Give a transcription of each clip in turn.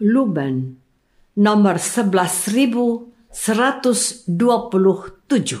Luben nomor 11127.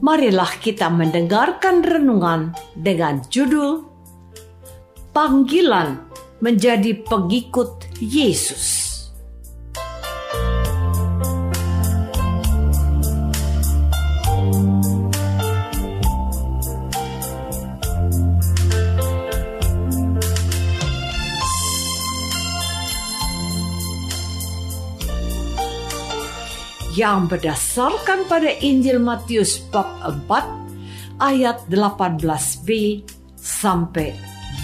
marilah kita mendengarkan renungan dengan judul Panggilan Menjadi Pengikut Yesus. Yang berdasarkan pada Injil Matius bab 4 ayat 18b sampai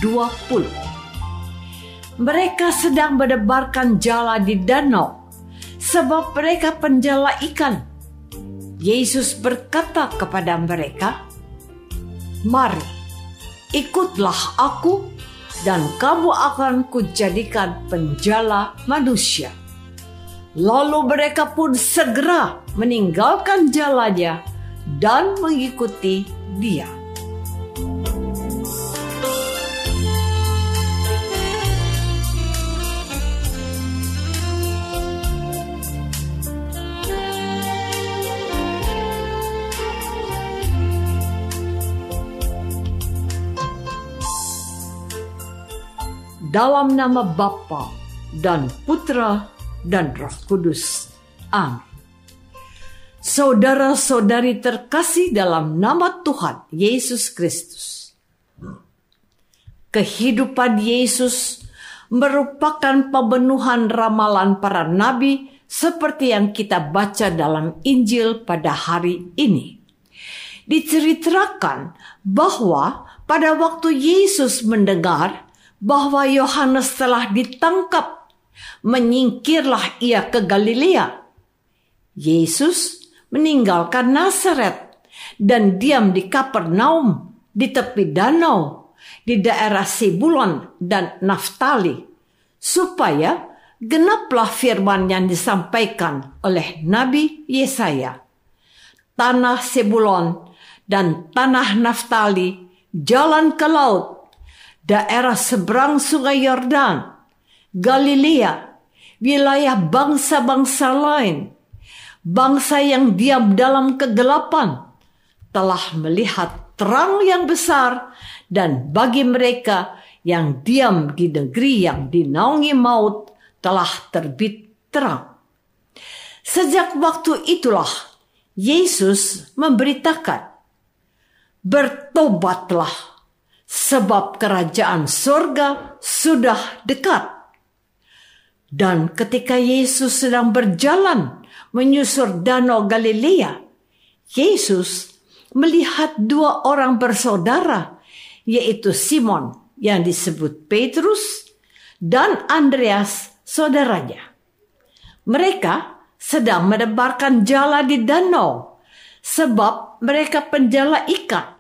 20. Mereka sedang mendebarkan jala di danau sebab mereka penjala ikan. Yesus berkata kepada mereka, "Mari, ikutlah aku dan kamu akan kujadikan penjala manusia." Lalu mereka pun segera meninggalkan jalannya dan mengikuti dia. Dalam nama Bapa dan Putra dan Roh Kudus. Amin. Saudara-saudari terkasih dalam nama Tuhan Yesus Kristus. Kehidupan Yesus merupakan pemenuhan ramalan para nabi seperti yang kita baca dalam Injil pada hari ini. Diceritakan bahwa pada waktu Yesus mendengar bahwa Yohanes telah ditangkap menyingkirlah ia ke Galilea. Yesus meninggalkan Nazaret dan diam di Kapernaum di tepi danau di daerah Sibulon dan Naftali supaya genaplah firman yang disampaikan oleh Nabi Yesaya. Tanah Sebulon dan tanah Naftali jalan ke laut, daerah seberang sungai Yordan, Galilea, wilayah bangsa-bangsa lain, bangsa yang diam dalam kegelapan, telah melihat terang yang besar, dan bagi mereka yang diam di negeri yang dinaungi maut, telah terbit terang. Sejak waktu itulah Yesus memberitakan, "Bertobatlah, sebab kerajaan surga sudah dekat." Dan ketika Yesus sedang berjalan menyusur danau Galilea, Yesus melihat dua orang bersaudara, yaitu Simon yang disebut Petrus dan Andreas saudaranya. Mereka sedang menebarkan jala di danau sebab mereka penjala ikan.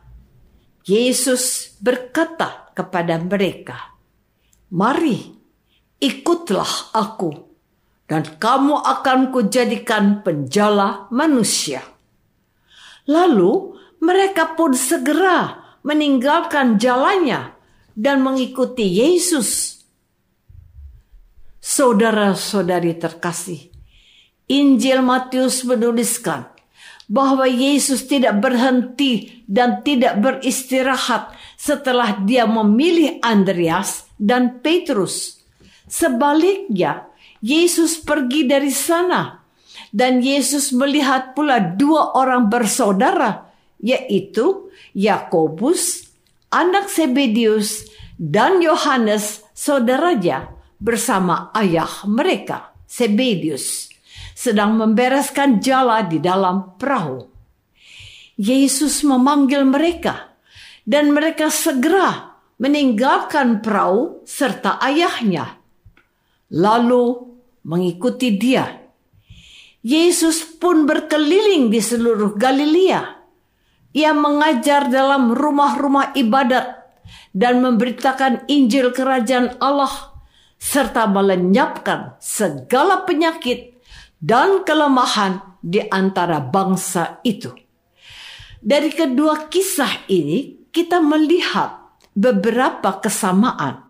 Yesus berkata kepada mereka, "Mari, ikutlah aku, dan kamu akan kujadikan penjala manusia." Lalu mereka pun segera meninggalkan jalannya dan mengikuti Yesus. Saudara-saudari terkasih, Injil Matius menuliskan bahwa Yesus tidak berhenti dan tidak beristirahat setelah dia memilih Andreas dan Petrus. Sebaliknya, Yesus pergi dari sana dan Yesus melihat pula dua orang bersaudara, yaitu Yakobus, anak Sebedius, dan Yohanes, saudaranya, bersama ayah mereka, Sebedius, sedang membereskan jala di dalam perahu. Yesus memanggil mereka, dan mereka segera meninggalkan perahu serta ayahnya, lalu mengikuti dia. Yesus pun berkeliling di seluruh Galilea ia mengajar dalam rumah-rumah ibadat dan memberitakan Injil Kerajaan Allah serta melenyapkan segala penyakit dan kelemahan di antara bangsa itu. Dari kedua kisah ini kita melihat beberapa kesamaan.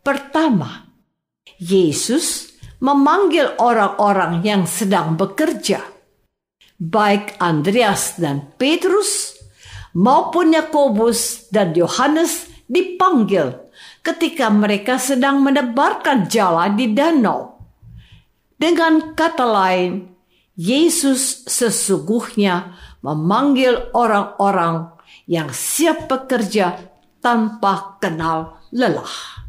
Pertama, Yesus memanggil orang-orang yang sedang bekerja. Baik Andreas dan Petrus maupun Yakobus dan Yohanes dipanggil ketika mereka sedang menebarkan jala di danau. Dengan kata lain, Yesus sesungguhnya memanggil orang-orang yang siap bekerja tanpa kenal lelah.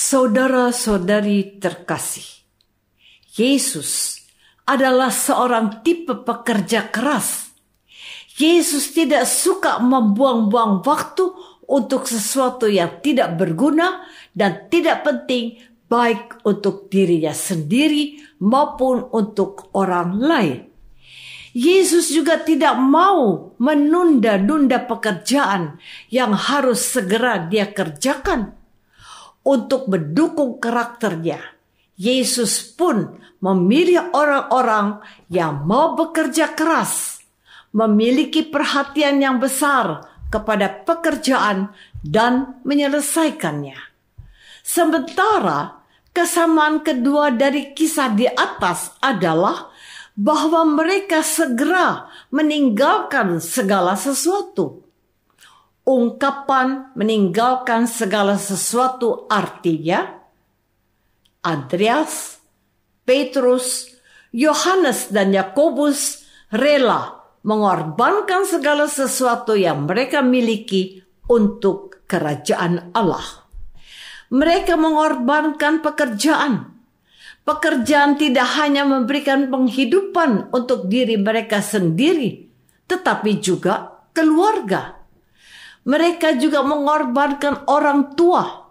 Saudara-saudari terkasih, Yesus adalah seorang tipe pekerja keras Yesus tidak suka membuang-buang waktu untuk sesuatu yang tidak berguna dan tidak penting baik untuk dirinya sendiri maupun untuk orang lain. Yesus juga tidak mau menunda-nunda pekerjaan yang harus segera dia kerjakan untuk mendukung karakternya. Yesus pun memilih orang-orang yang mau bekerja keras memiliki perhatian yang besar kepada pekerjaan dan menyelesaikannya. Sementara kesamaan kedua dari kisah di atas adalah bahwa mereka segera meninggalkan segala sesuatu. Ungkapan meninggalkan segala sesuatu artinya Andreas, Petrus, Yohanes dan Yakobus rela mengorbankan segala sesuatu yang mereka miliki untuk kerajaan Allah. Mereka mengorbankan pekerjaan. Pekerjaan tidak hanya memberikan penghidupan untuk diri mereka sendiri, tetapi juga keluarga. Mereka juga mengorbankan orang tua.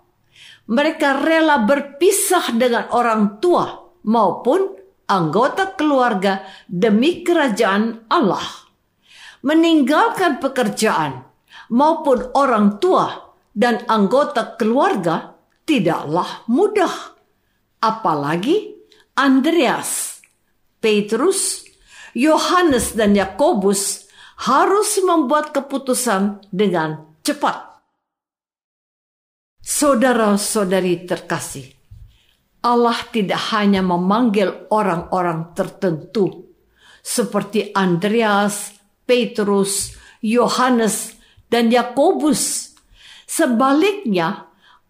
Mereka rela berpisah dengan orang tua maupun anggota keluarga demi kerajaan Allah. Meninggalkan pekerjaan maupun orang tua dan anggota keluarga tidaklah mudah. Apalagi Andreas, Petrus, Yohanes dan Yakobus harus membuat keputusan dengan cepat. Saudara-saudari terkasih, Allah tidak hanya memanggil orang-orang tertentu seperti Andreas, Petrus, Yohanes, dan Yakobus. Sebaliknya,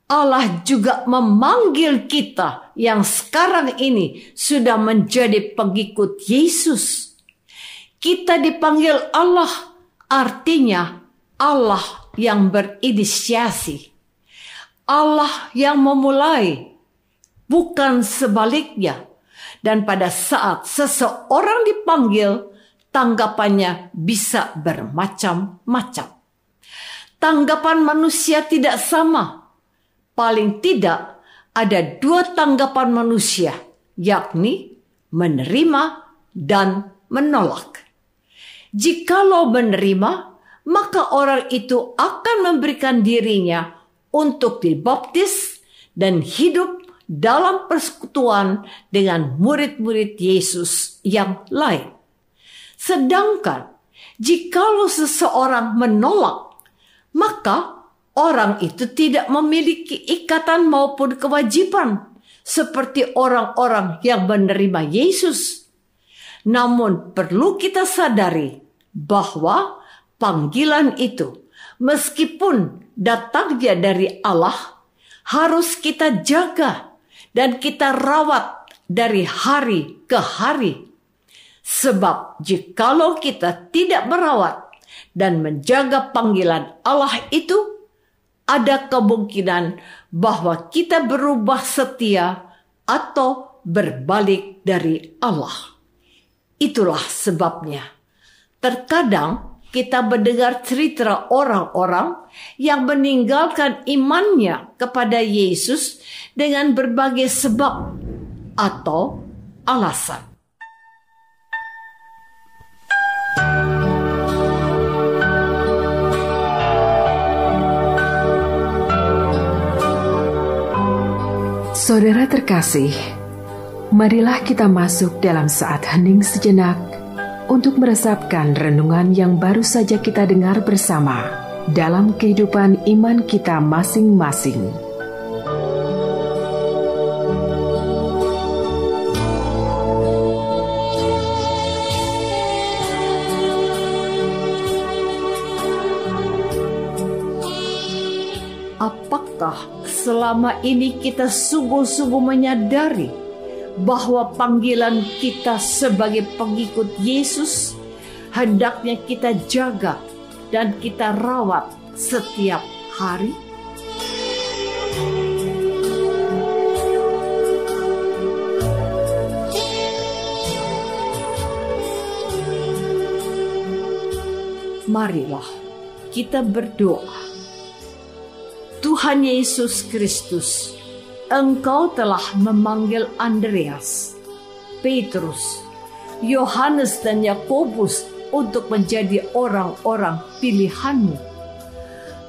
Allah juga memanggil kita yang sekarang ini sudah menjadi pengikut Yesus. Kita dipanggil Allah, artinya Allah yang berinisiasi. Allah yang memulai bukan sebaliknya. Dan pada saat seseorang dipanggil, tanggapannya bisa bermacam-macam. Tanggapan manusia tidak sama. Paling tidak ada dua tanggapan manusia, yakni menerima dan menolak. Jikalau menerima, maka orang itu akan memberikan dirinya untuk dibaptis dan hidup dalam persekutuan dengan murid-murid Yesus yang lain. Sedangkan jikalau seseorang menolak, maka orang itu tidak memiliki ikatan maupun kewajiban seperti orang-orang yang menerima Yesus. Namun perlu kita sadari bahwa panggilan itu meskipun datangnya dari Allah harus kita jaga dan kita rawat dari hari ke hari. Sebab jikalau kita tidak merawat dan menjaga panggilan Allah itu, ada kemungkinan bahwa kita berubah setia atau berbalik dari Allah. Itulah sebabnya. Terkadang kita mendengar cerita orang-orang yang meninggalkan imannya kepada Yesus dengan berbagai sebab atau alasan. Saudara terkasih, marilah kita masuk dalam saat hening sejenak untuk meresapkan renungan yang baru saja kita dengar bersama dalam kehidupan iman kita masing-masing. Apakah selama ini kita sungguh-sungguh menyadari bahwa panggilan kita sebagai pengikut Yesus hendaknya kita jaga dan kita rawat setiap hari? Marilah kita berdoa. Tuhan Yesus Kristus, Engkau telah memanggil Andreas, Petrus, Yohanes dan Yakobus untuk menjadi orang-orang pilihanmu.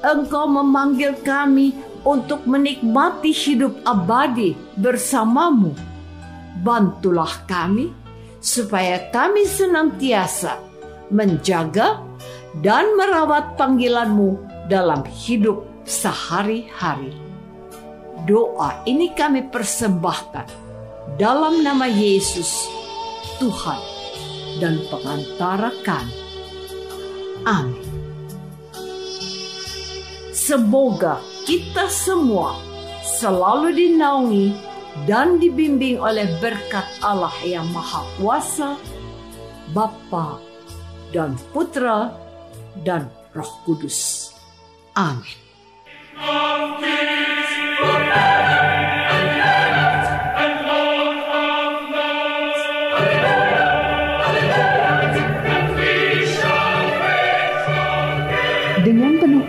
Engkau memanggil kami untuk menikmati hidup abadi bersamamu. Bantulah kami supaya kami senantiasa menjaga dan merawat panggilanmu dalam hidup sehari-hari. Doa ini kami persembahkan dalam nama Yesus, Tuhan dan pengantara kami. Amin. Semoga kita semua selalu dinaungi dan dibimbing oleh berkat Allah yang Maha Kuasa, Bapa dan Putra dan Roh Kudus. Amin. Dengan